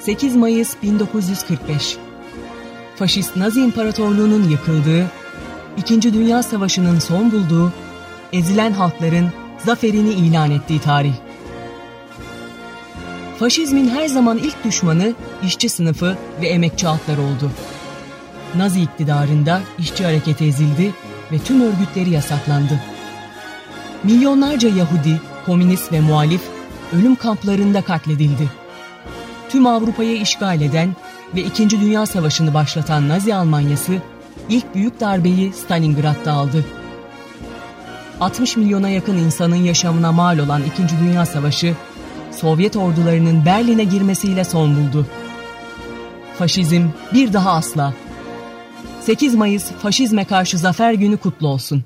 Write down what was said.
8 Mayıs 1945 Faşist Nazi İmparatorluğu'nun yıkıldığı, İkinci Dünya Savaşı'nın son bulduğu, ezilen halkların zaferini ilan ettiği tarih. Faşizmin her zaman ilk düşmanı işçi sınıfı ve emekçi halklar oldu. Nazi iktidarında işçi hareketi ezildi ve tüm örgütleri yasaklandı. Milyonlarca Yahudi, komünist ve muhalif ölüm kamplarında katledildi. Tüm Avrupa'yı işgal eden ve İkinci Dünya Savaşı'nı başlatan Nazi Almanyası ilk büyük darbeyi Stalingrad'da aldı. 60 milyona yakın insanın yaşamına mal olan İkinci Dünya Savaşı, Sovyet ordularının Berlin'e girmesiyle son buldu. Faşizm bir daha asla. 8 Mayıs Faşizme Karşı Zafer Günü kutlu olsun.